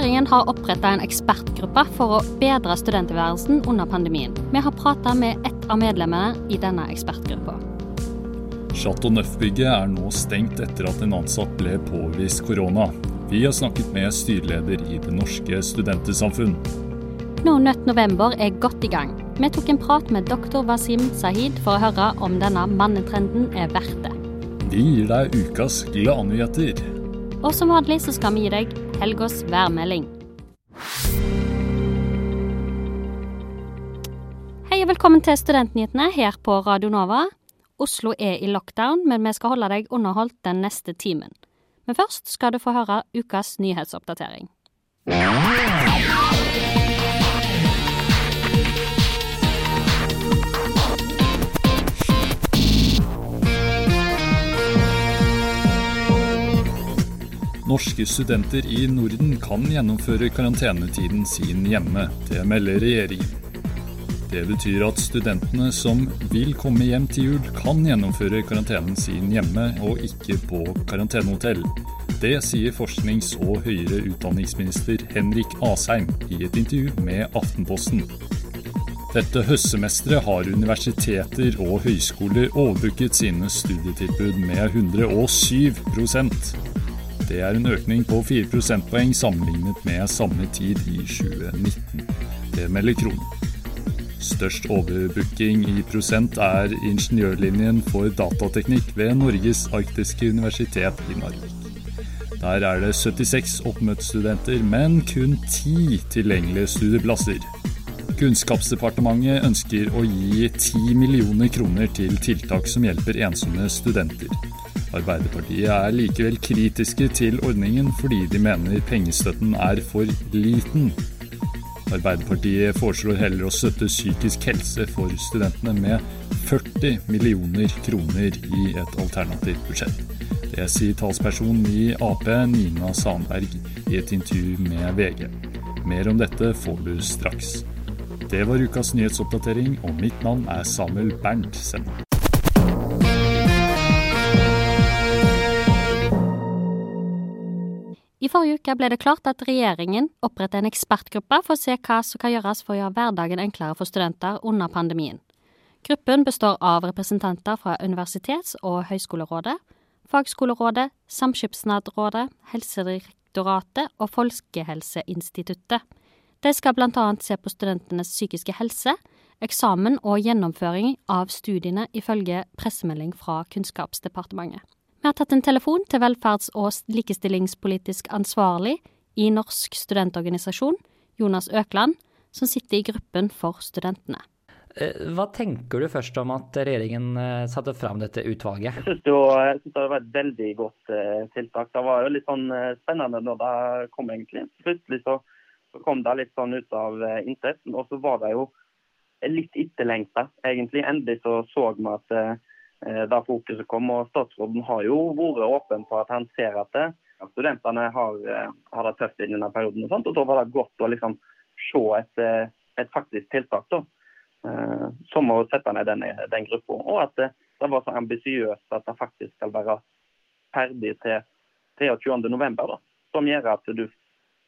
Regjeringen har oppretta en ekspertgruppe for å bedre studenttilværelsen under pandemien. Vi har prata med ett av medlemmene i denne ekspertgruppa. Chateau Neuf-bygget er nå stengt etter at en ansatt ble påvist korona. Vi har snakket med styreleder i Det norske studentersamfunn. Nå Nødt november er godt i gang. Vi tok en prat med doktor Wasim Sahid for å høre om denne mannetrenden er verdt det. Vi gir deg ukas gladnyheter. Og som vanlig så skal vi gi deg helgas værmelding. Hei og velkommen til Studentnyhetene her på Radio Nova. Oslo er i lockdown, men vi skal holde deg underholdt den neste timen. Men først skal du få høre ukas nyhetsoppdatering. Norske studenter i Norden kan gjennomføre karantenetiden sin hjemme. Det melder regjeringen. Det betyr at studentene som vil komme hjem til jul, kan gjennomføre karantenen sin hjemme og ikke på karantenehotell. Det sier forsknings- og høyere utdanningsminister Henrik Asheim i et intervju med Aftenposten. Dette høstsemesteret har universiteter og høyskoler overbooket sine studietilbud med 107 Det er en økning på 4 prosentpoeng sammenlignet med samme tid i 2019. Det melder Kronen. Størst overbooking i prosent er ingeniørlinjen for datateknikk ved Norges arktiske universitet i Narvik. Der er det 76 oppmøtestudenter, men kun 10 tilgjengelige studieplasser. Kunnskapsdepartementet ønsker å gi 10 millioner kroner til tiltak som hjelper ensomme studenter. Arbeiderpartiet er likevel kritiske til ordningen fordi de mener pengestøtten er for liten. Arbeiderpartiet foreslår heller å støtte psykisk helse for studentene med 40 millioner kroner i et alternativt budsjett. Det sier talsperson i Ap, Nina Sandberg, i et intervju med VG. Mer om dette får du straks. Det var ukas nyhetsoppdatering, og mitt navn er Samuel Berntsen. I forrige uke ble det klart at regjeringen oppretter en ekspertgruppe for å se hva som kan gjøres for å gjøre hverdagen enklere for studenter under pandemien. Gruppen består av representanter fra Universitets- og høyskolerådet, Fagskolerådet, Samskipnadsrådet, Helsedirektoratet og Folkehelseinstituttet. De skal annet se på studentenes psykiske helse, eksamen og gjennomføring av studiene, ifølge pressemelding fra Kunnskapsdepartementet. Vi har tatt en telefon til velferds- og likestillingspolitisk ansvarlig i Norsk studentorganisasjon, Jonas Økland, som sitter i gruppen for studentene. Hva tenker du først om at regjeringen satte fram dette utvalget? Jeg syns det, jeg synes det var et veldig godt tiltak. Det var jo litt sånn spennende når det kom, egentlig. Plutselig så, så kom det litt sånn ut av interessen, Og så var det jo litt etterlengta, egentlig. Endelig så så vi at da fokuset kom. Og statsråden har jo vært åpen på at han ser at det studentene har, har det tøft i denne perioden. Og, sånt, og da var det godt å liksom se et, et faktisk tiltak. da. Som å sette ned den, den gruppa. Og at det, det var så ambisiøst at det faktisk skal være ferdig til 23.11. Som gjør at du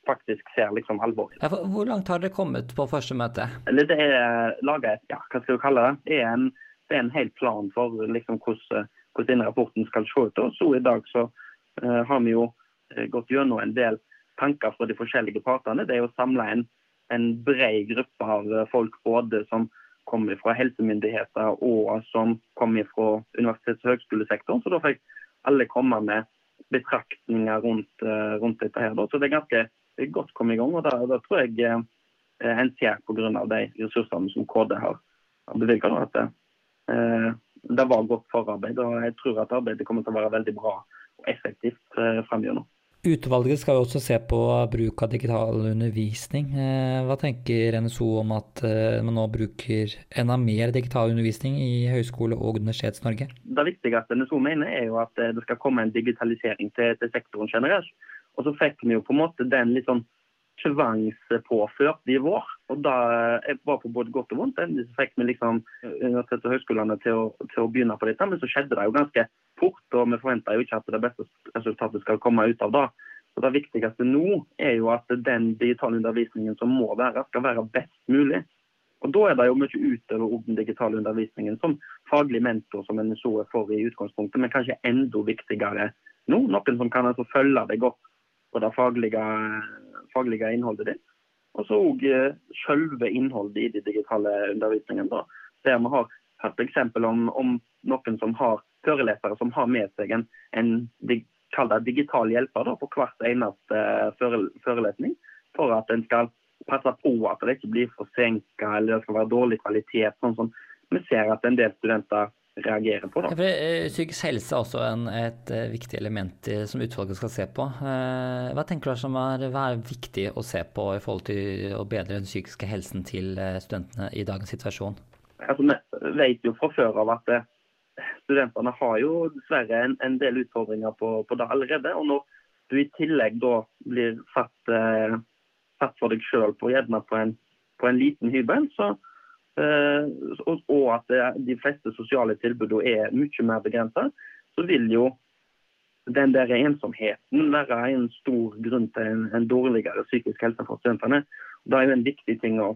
faktisk ser liksom alvoret. Ja, hvor langt har dere kommet på første møte? Det er laget et, ja, hva skal du kalle det? Det er en det er en hel plan for liksom, hvordan, hvordan denne rapporten skal se ut. Og så I dag så uh, har vi jo uh, gått gjennom en del tanker fra de forskjellige partene. Det er å samle en, en bred gruppe av uh, folk både som kommer fra helsemyndigheter og som kommer fra universitets- og høgskolesektoren. Så da fikk alle komme med betraktninger rundt, rundt dette her. Så det er ganske godt kommet i gang. og da tror jeg en ser pga. de ressursene som KD har bevilget. At det, det var godt forarbeid. og Jeg tror at arbeidet kommer til å være veldig bra og effektivt fremover nå. Utvalget skal jo også se på bruk av digital undervisning. Eh, hva tenker NSO om at eh, man nå bruker enda mer digital undervisning i høyskole- og Universitets-Norge? Det viktigste NSO mener er jo at det skal komme en digitalisering til, til sektoren generelt. Og så fikk vi jo på en måte den litt sånn tvangspåført i vår. Og da var på både godt og vondt. Endelig fikk vi liksom universitet og høyskolene til å, til å begynne på dette, men så skjedde det jo ganske fort. Og vi forventer jo ikke at det beste resultatet skal komme ut av det. Så Det viktigste nå er jo at den digitale undervisningen som må være, skal være best mulig. Og Da er det jo mye utover den digitale undervisningen som faglig mentor som NSO er for i utgangspunktet, men kanskje enda viktigere nå. Noen som kan altså følge deg godt på det faglige, faglige innholdet ditt. Og så òg eh, selve innholdet i den digitale undervisningen. da. Der vi har hørt eksempel om, om noen som har forelesere som har med seg en, en digital hjelper da, på hvert eneste eh, forelesning, for at en skal passe på at det ikke blir forsinka eller det skal være dårlig kvalitet. sånn som vi ser at en del studenter reagerer på. Da. Eh, psykisk helse er også en, et eh, viktig element som utvalget skal se på. Hva tenker du som er, er, viktig å se på i forhold til å bedre den psykiske helsen til studentene i dagens situasjon? Altså, vi vet jo fra før av at studentene har jo dessverre en, en del utfordringer på, på, det allerede. Og når du i tillegg da blir satt, eh, satt for deg sjøl på, på, på en liten hybel, så, eh, og, og, at de fleste sosiale tilbudene er mye mer begrensa, så vil jo den der ensomheten være en stor grunn til en, en dårligere psykisk helse for studentene. Det er jo en viktig ting å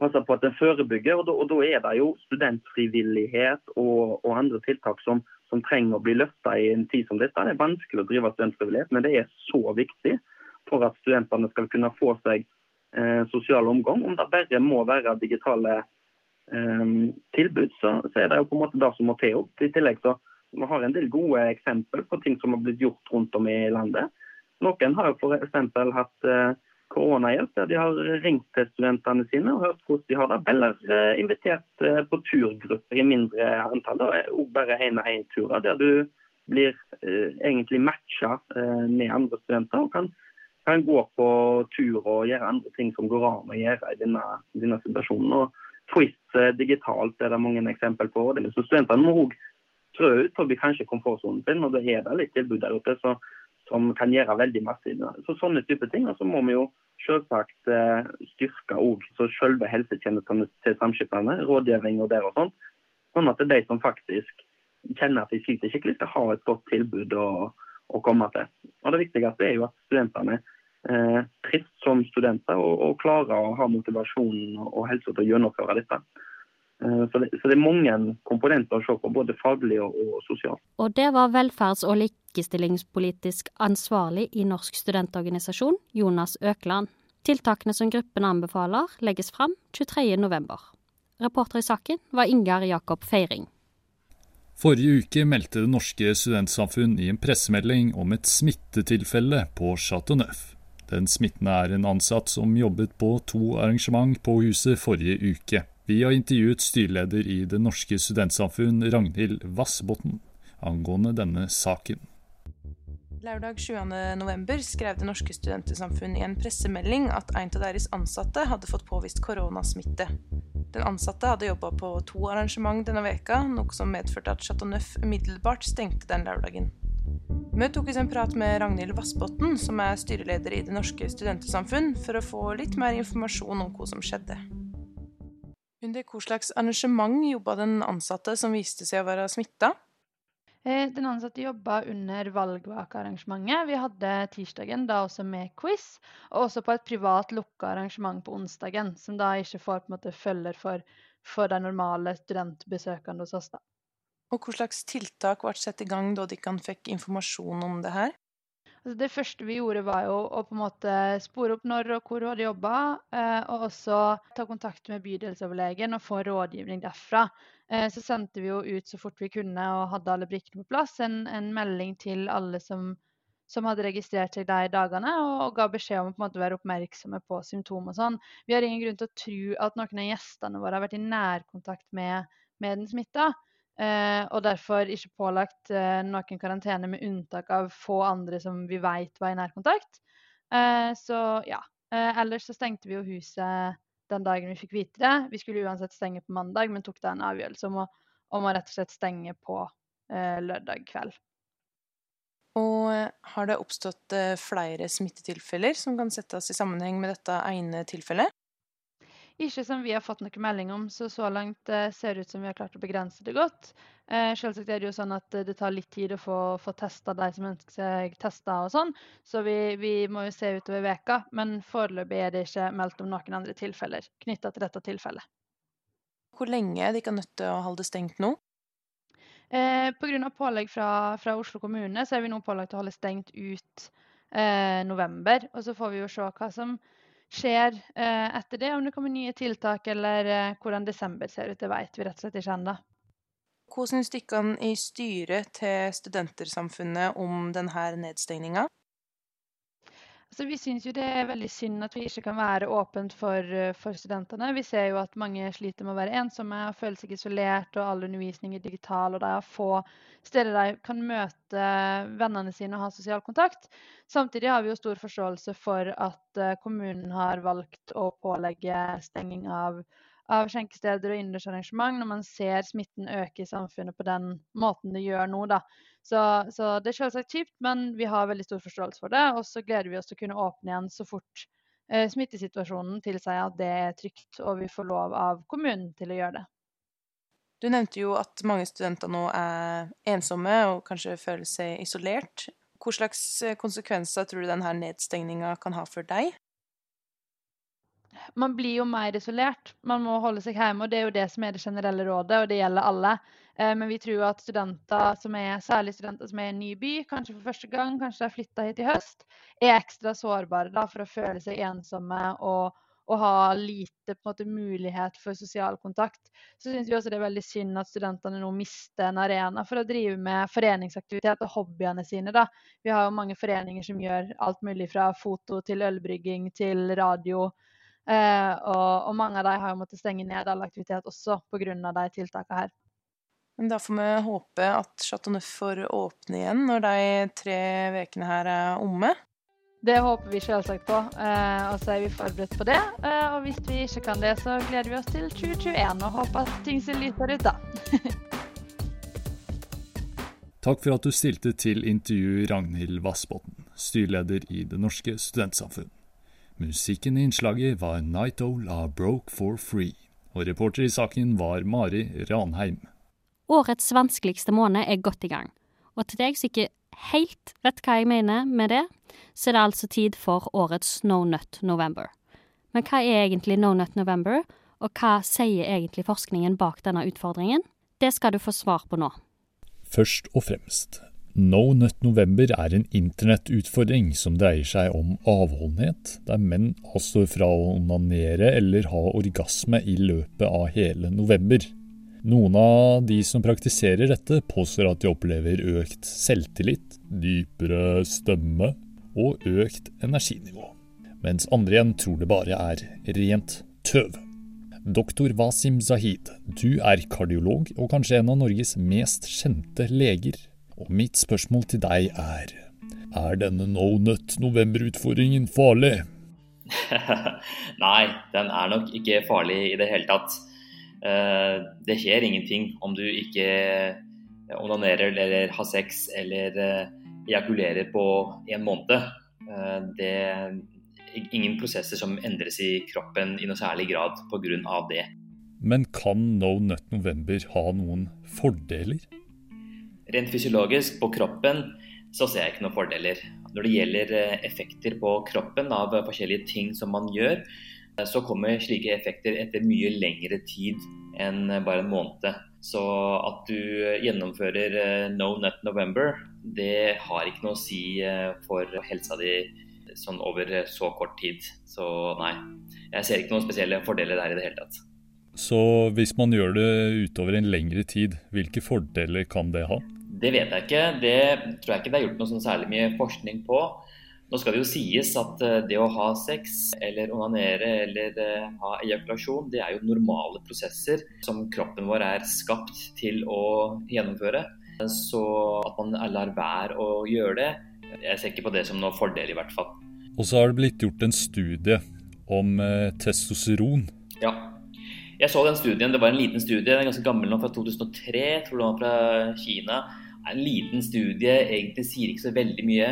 passe på at den forebygger. Og og da er det jo studentfrivillighet og, og andre tiltak som, som, trenger å bli løfta i en tid som dette. Det er vanskelig å drive studentfrivillighet, men det er så viktig for at studentene skal kunne få seg eh, sosial omgang. Om det bare må være digitale eh, tilbud, så, så, er det jo på en måte det som må til. opp. I tillegg så vi har en del gode eksempler på ting som har blitt gjort rundt om i landet. Noen har jo f.eks. hatt eh, koronahjelp, der de har ringt til studentene sine og hørt hvordan de har det. Eller eh, invitert eh, på turgrupper i mindre antall, og bare én-og-én-turer, Der du blir eh, egentlig matcha med andre studenter og kan, kan, gå på tur og gjøre andre ting som går an å gjøre i denne, denne situasjonen. Og twist digitalt er det mange eksempler på. Det så Studentene må òg trå ut forbi kanskje komfortsonen sin, og det er det litt tilbud der ute. så som kan gjøre veldig masse. Så Sånne type ting. Og så må vi jo selvsagt eh, styrke òg selve helsetjenestene til samskipnadene, og der og sånt. Sånn at det er de som faktisk kjenner at de sliter skikkelig, skal ha et godt tilbud å, å komme til. Og Det viktigste er jo at studentene eh, trives som studenter og, og, klarer å ha motivasjon og helse til å gjennomføre dette. Eh, så det, så det, er mange komponenter å se på, både faglig og, og sosialt. Og det var velferds- og likestillingspolitisk ansvarlig i Norsk studentorganisasjon, Jonas Økland. Tiltakene som gruppen anbefaler, legges fram 23.11. Reporter i saken var Ingar Jakob Feiring. Forrige uke meldte Det Norske Studentsamfunn i en pressemelding om et smittetilfelle på Chateau Neuf. Den smittende er en ansatt som jobbet på to arrangement på huset forrige uke. Vi har intervjuet styreleder i Det norske studentsamfunn, Ragnhild Vassbotn, angående denne saken. Lørdag 20.11 skrev Det norske studentsamfunn i en pressemelding at en av deres ansatte hadde fått påvist koronasmitte. Den ansatte hadde jobba på to arrangement denne veka, noe som medførte at Chateau Neuf umiddelbart stengte den lørdagen. Vi tok oss en prat med Ragnhild Vassbotn, som er styreleder i Det norske studentersamfunn, for å få litt mer informasjon om hva som skjedde. Under hva slags arrangement jobba den ansatte som viste seg å være smitta? Eh, den ansatte jobba under valgvakearrangementet. Vi hadde tirsdagen da også med quiz, og også på et privat lukka arrangement på onsdagen, som da ikke får måte følger for, for de normale studentbesøkende hos oss. da. Og hva slags tiltak ble satt i gang da dere fikk informasjon om det her? Altså det første vi gjorde, var jo å på en måte spore opp når og hvor hun hadde jobba, eh, og også ta kontakt med bydelsoverlegen og få rådgivning derfra. Eh, så sendte vi jo ut så fort vi kunne og hadde alle brikkene på plass, en, en melding til alle som, som, hadde registrert seg der i dagene, og, og, ga beskjed om å på en måte være oppmerksomme på symptomer og sånn. Vi har ingen grunn til å tro at noen av gjestene våre har vært i nærkontakt med, med den smitta. Eh, og derfor ikke pålagt eh, noen karantene, med unntak av få andre som vi vet var i nærkontakt. Eh, så ja. Ellers så stengte vi jo huset den dagen vi fikk vite det. Vi skulle uansett stenge på mandag, men tok da en avgjørelse om å, om å rett og slett stenge på lørdag kveld. Og har det oppstått flere smittetilfeller som kan settes i sammenheng med dette ene tilfellet? Ikke som vi har fått noen melding om, så så langt eh, ser det ut som vi har klart å begrense det godt. Eh, selvsagt er det jo sånn at det tar litt tid å få, få testa de som ønsker seg testa og sånn, så vi, vi, må jo se utover veka. Men foreløpig er det ikke meldt om noen andre tilfeller knytta til dette tilfellet. Hvor lenge er de ikke nødt til å holde det stengt nå? Eh, Pga. pålegg fra, fra, Oslo kommune så er vi nå pålagt å holde stengt ut eh, november. Og så får vi jo se hva som skjer eh, etter det, om det kommer nye tiltak eller eh, hvordan desember ser ut. Det vet vi rett og slett ikke ennå. Hva syns dere i styret til Studentersamfunnet om denne nedstengninga? Altså, vi syns jo det er veldig synd at vi ikke kan være åpent for, eh, for, studentene. Vi ser jo at mange sliter med å være ensomme og føle seg isolert, og all undervisning er digital, og de har få steder de kan møte vennene sine og ha sosial kontakt. Samtidig har vi jo stor forståelse for at uh, kommunen har valgt å pålegge stenging av av skjenkesteder og innendørsarrangement når man ser smitten øke i samfunnet på den måten det gjør nå. Da. Så, så det er selvsagt kjipt, men vi har veldig stor forståelse for det. Og så gleder vi oss til å kunne åpne igjen så fort eh, smittesituasjonen tilsier at det er trygt og vi får lov av kommunen til å gjøre det. Du nevnte jo at mange studenter nå er ensomme og kanskje føler seg isolert. Hva slags eh, konsekvenser tror du denne nedstengninga kan ha for deg? Man blir jo mer isolert. Man må holde seg hjemme, og det er jo det som er det generelle rådet, og det gjelder alle. Eh, men vi tror at studenter som er, særlig studenter som er i en ny by, kanskje for første gang, kanskje de har flytta hit i høst, er ekstra sårbare da, for å føle seg ensomme og, og ha lite måte, mulighet for sosial kontakt. Så syns vi også det er veldig synd at studentene nå mister en arena for å drive med foreningsaktivitet og hobbyene sine. Da. Vi har jo mange foreninger som gjør alt mulig fra foto til ølbrygging til radio. Eh, og, og, mange av de har jo måttet stenge ned all aktivitet også pga. de tiltakene her. Men da får vi håpe at Chateau Neuf får åpne igjen når de tre ukene her er omme. Det håper vi selvsagt på, eh, og så er vi forberedt på det. Eh, og hvis vi ikke kan det, så gleder vi oss til 2021 og håper at ting ser lysere ut da. Takk for at du stilte til intervju, Ragnhild Vassbotn, styreleder i Det norske studentsamfunn. Musikken i innslaget var Night Owl av Broke for Free, og reporter i saken var Mari Ranheim. Årets vanskeligste måned er godt i gang, og til deg som ikke helt vet hva jeg mener med det, så er det altså tid for årets No Nut November. Men hva er egentlig No Nut November, og hva sier egentlig forskningen bak denne utfordringen? Det skal du få svar på nå. Først og fremst, No Nut November er en internettutfordring som dreier seg om avholdenhet, der menn avstår fra å onanere eller ha orgasme i løpet av hele november. Noen av de som praktiserer dette, påstår at de opplever økt selvtillit, dypere stemme og økt energinivå, mens andre igjen tror det bare er rent tøv. Doktor Wasim Zahid, du er kardiolog og kanskje en av Norges mest kjente leger. Og mitt spørsmål til deg er er denne no nut november-utfordringen farlig? Nei, den er nok ikke farlig i det hele tatt. Eh, det skjer ingenting om du ikke onanerer eller har sex eller eh, ejakulerer på en måned. Eh, det er ingen prosesser som endres i kroppen i noe særlig grad pga. det. Men kan No Nut November ha noen fordeler? Rent fysiologisk på kroppen så ser jeg ikke noen fordeler. Når det gjelder eh, effekter på kroppen av forskjellige ting som man gjør, eh, så kommer slike effekter etter mye lengre tid enn bare en måned. Så at du gjennomfører eh, No Nut November, det har ikke noe å si for helsa di sånn over så kort tid. Så nei, jeg ser ikke noen spesielle fordeler der i det hele tatt. Så hvis man gjør det utover en lengre tid, hvilke fordeler kan det ha? Det vet jeg ikke. Det tror jeg ikke det er gjort noe sånn særlig mye forskning på. Nå skal det jo sies at eh, det å ha sex eller onanere eller eh, ha ejakulasjon, det er jo normale prosesser som kroppen vår er skapt til å gjennomføre. Så at man lar være å gjøre det, jeg ser ikke på det som noen fordel i hvert fall. Og så har det blitt gjort en studie om eh, testosteron. Ja, jeg så den studien, det var en liten studie, den er ganske gammel nå, fra 2003. Jeg tror den var fra Kina. En liten studie, egentlig sier ikke så veldig mye.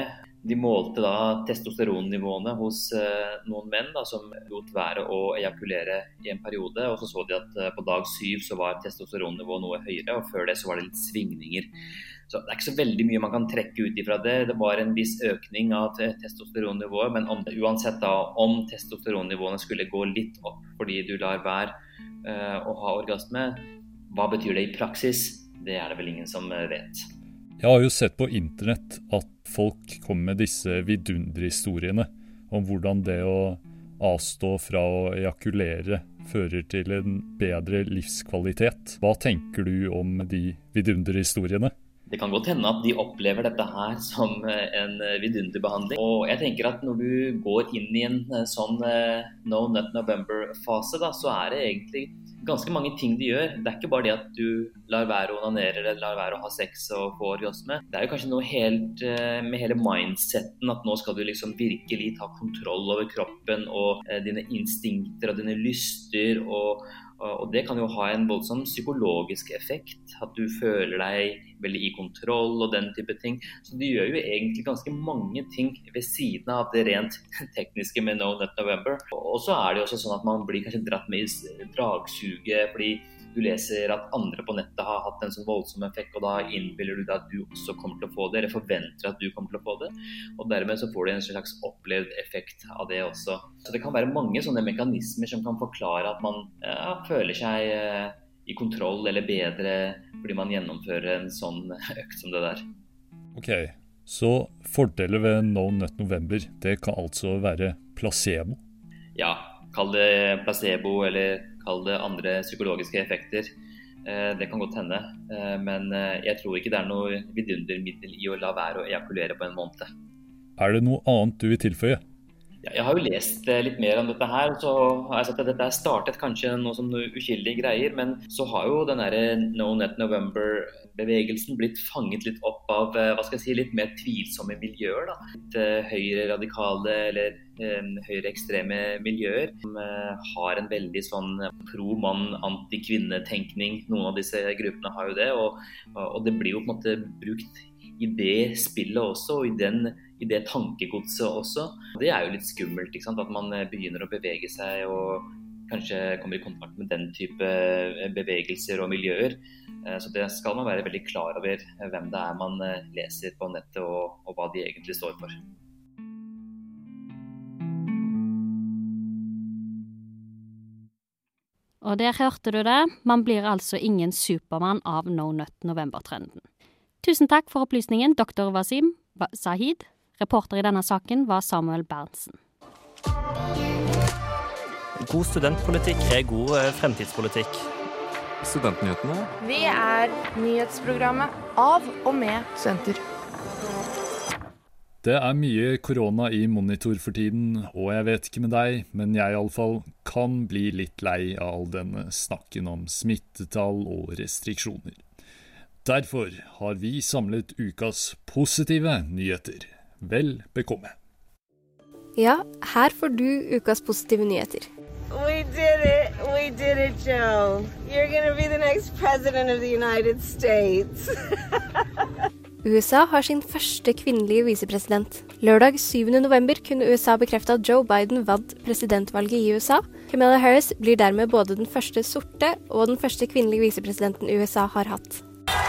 De målte da testosteronnivåene hos uh, noen menn da, som lot være å ejakulere i en periode. og Så så de at uh, på dag syv så var testosteronnivået noe høyere, og før det så var det litt svingninger. Så Det er ikke så veldig mye man kan trekke ut ifra det. Det var en viss økning av testosteronnivået, men om uansett da, om testosteronnivåene skulle gå litt opp fordi du lar være uh, å ha orgasme, hva betyr det i praksis? Det er det vel ingen som vet. Jeg har jo sett på internett at folk kommer med disse vidunderhistoriene om hvordan det å avstå fra å ejakulere fører til en bedre livskvalitet. Hva tenker du om de vidunderhistoriene? Det kan godt hende at de opplever dette her som en vidunderbehandling. Og jeg tenker at når du går inn i en sånn eh, No Nut November-fase, da, så er det egentlig ganske mange ting de gjør. Det er ikke bare det at du lar være å onanere eller lar være å ha sex og få orgasme. Det er jo kanskje noe helt med hele mindseten at nå skal du liksom virkelig ta kontroll over kroppen og dine instinkter og dine lyster. og og det kan jo ha en voldsom psykologisk effekt. At du føler deg veldig i kontroll og den type ting. Så du gjør jo egentlig ganske mange ting ved siden av det rent tekniske med No Nut November. Og så er det jo også sånn at man blir kanskje dratt med i dragsuget fordi du leser at andre på nettet har hatt en sånn voldsom effekt, og da innbiller du deg at du også kommer til å få det, eller forventer at du kommer til å få det. Og dermed så får du en slags opplevd effekt av det også. Så det kan være mange sånne mekanismer som kan forklare at man ja, føler seg eh, i kontroll eller bedre fordi man gjennomfører en sånn økt som det der. Ok, så fordeler ved No Nut November, det kan altså være placebo? Ja, kall det placebo eller kall det andre psykologiske effekter. Eh, det kan godt hende, eh, men eh, jeg tror ikke det er noe vidundermiddel i å la være å ejakulere på en måned. Er det noe annet du vil tilføye? Jeg har jo lest litt mer om dette her. så har jeg sett at Dette startet kanskje noe som uskyldige greier, men så har jo den No Net November-bevegelsen blitt fanget litt opp av hva skal jeg si, litt mer tvilsomme miljøer. da. Litt høyre radikale eller høyreekstreme miljøer som eh, har en veldig sånn pro mann, anti-kvinne-tenkning. Noen av disse gruppene har jo det. Og, og, det blir jo på en måte brukt i det spillet også, og i, den, i det tankegodset også. Det er jo litt skummelt, ikke sant? at man eh, begynner å bevege seg og kanskje kommer i kontakt med den type eh, bevegelser og miljøer. Så det skal man være veldig klar over hvem det er man leser på nettet og, og hva de egentlig står for. Og der hørte du det, man blir altså ingen Supermann av No Nut November-trenden. Tusen takk for opplysningen, doktor Wasim Sahid. Reporter i denne saken var Samuel Berntsen. God studentpolitikk er god eh, fremtidspolitikk. Studentnyhetene. Vi er nyhetsprogrammet av og med studenter. Det er mye korona i monitor for tiden, og jeg vet ikke med deg, men jeg iallfall kan bli litt lei av all denne snakken om smittetall og restriksjoner. Derfor har vi samlet ukas positive nyheter. Vel bekomme. Ja, her får du ukas positive nyheter. We did it! We did it, Joe. You're gonna be the next president of the United States. USA har sin første kvinnelige visepresident. Lørdag 7.11 kunne USA bekrefte at Joe Biden vant presidentvalget i USA. Camilla Harris blir dermed både den første sorte og den første kvinnelige visepresidenten USA har hatt.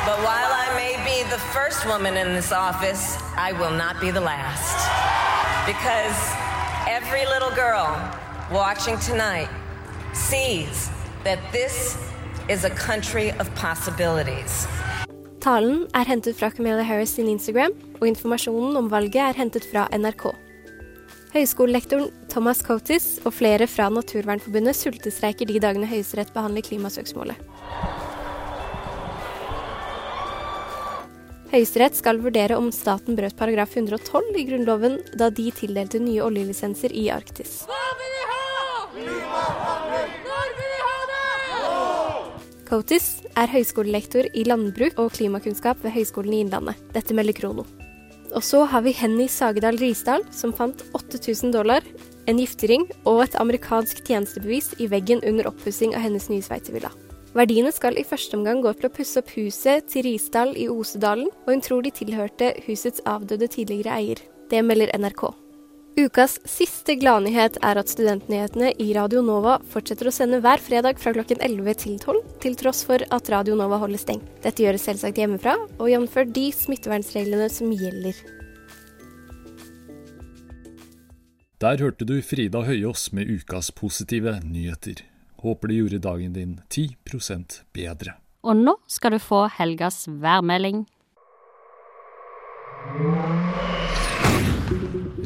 But while I may be the first woman in this office, I will not be the last. Because every little girl watching tonight sees that this is a country of possibilities. Talen er hentet fra Camilla Harris sin Instagram, og informasjonen om valget er hentet fra NRK. Høyskolelektoren Thomas Cotis og flere fra Naturvernforbundet sultestreiker de dagene Høyesterett behandler klimasøksmålet. Høyesterett skal vurdere om staten brøt paragraf 112 i Grunnloven da de tildelte nye oljelisenser i Arktis. Cotis er høyskolelektor i landbruk og klimakunnskap ved Høgskolen i Innlandet. Dette melder Krono. Og så har vi Henny Sagedal Risdal, som fant 8000 dollar, en giftering og et amerikansk tjenestebevis i veggen under oppussing av hennes nye sveitservilla. Verdiene skal i første omgang gå til å pusse opp huset til Risdal i Osedalen, og hun tror de tilhørte husets avdøde tidligere eier. Det melder NRK. Ukas siste gladnyhet er at Studentnyhetene i Radio Nova fortsetter å sende hver fredag fra klokken 11 til 12, til tross for at Radio Nova holder stengt. Dette gjøres selvsagt hjemmefra, og jf. de smittevernreglene som gjelder. Der hørte du Frida Høyås med ukas positive nyheter. Håper det gjorde dagen din 10% bedre. Og nå skal du få helgas værmelding.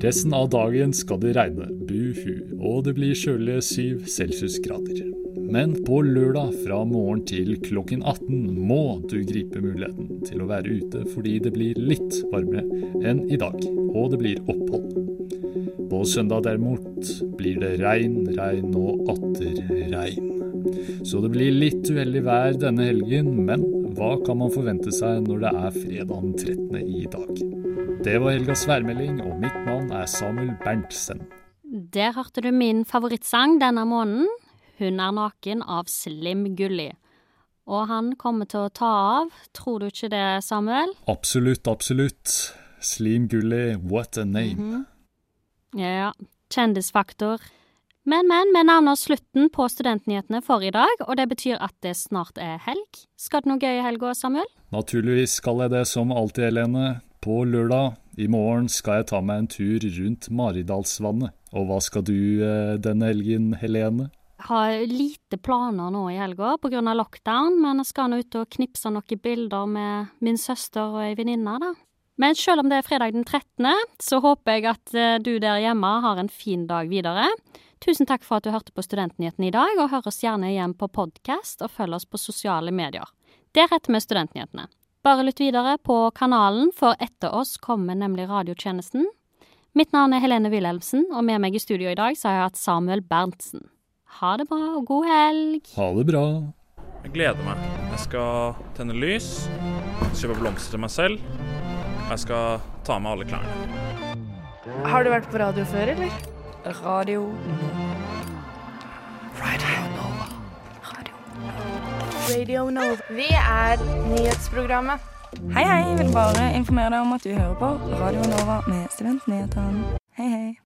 Resten av dagen skal det regne, buhu, og det blir kjølige syv celsiusgrader. Men på lørdag fra morgen til klokken 18 må du gripe muligheten til å være ute fordi det blir litt varmere enn i dag, og det blir opphold. På søndag derimot blir det regn, regn og atter regn. Så det blir litt uheldig vær denne helgen, men hva kan man forvente seg når det er fredag den 13. i dag? Det var helgas værmelding, og mitt navn er Samuel Berntsen. Der hørte du min favorittsang denne måneden. Hun er naken av Slim Gulli. Og han kommer til å ta av, tror du ikke det, Samuel? Absolutt, absolutt. Slim Gulli, what a name. Mm -hmm. Ja, kjendisfaktor. Men, men, vi nærmer oss slutten på Studentnyhetene for i dag, og det betyr at det snart er helg. Skal det noe gøy i helga, Samuel? Naturligvis skal jeg det, som alltid, Helene. På lørdag i morgen skal jeg ta meg en tur rundt Maridalsvannet. Og hva skal du eh, denne helgen, Helene? Har lite planer nå i helga pga. lockdown, men jeg skal nå ut og knipse noen bilder med min søster og ei venninne, da. Men selv om det er fredag den 13., så håper jeg at eh, du der hjemme har en fin dag videre. Tusen takk for at du hørte på Studentnyhetene i dag, og hør oss gjerne igjen på podkast og følg oss på sosiale medier. Der heter vi Studentnyhetene. Bare lytt videre på kanalen, for etter oss kommer nemlig radiotjenesten. Mitt navn er Helene Wilhelmsen, og med meg i studio i dag så har jeg hatt Samuel Berntsen. Ha det bra og god helg. Ha det bra. Jeg gleder meg. Jeg skal tenne lys, kjøpe blomster til meg selv. Jeg skal ta med alle klærne. Har du vært på radio før, eller? Radio Radio Nova. Radio Nova. Vi er nyhetsprogrammet. Hei, hei. Jeg vil bare informere deg om at du hører på Radio Nova med Studentnyhetene. Hei, hei.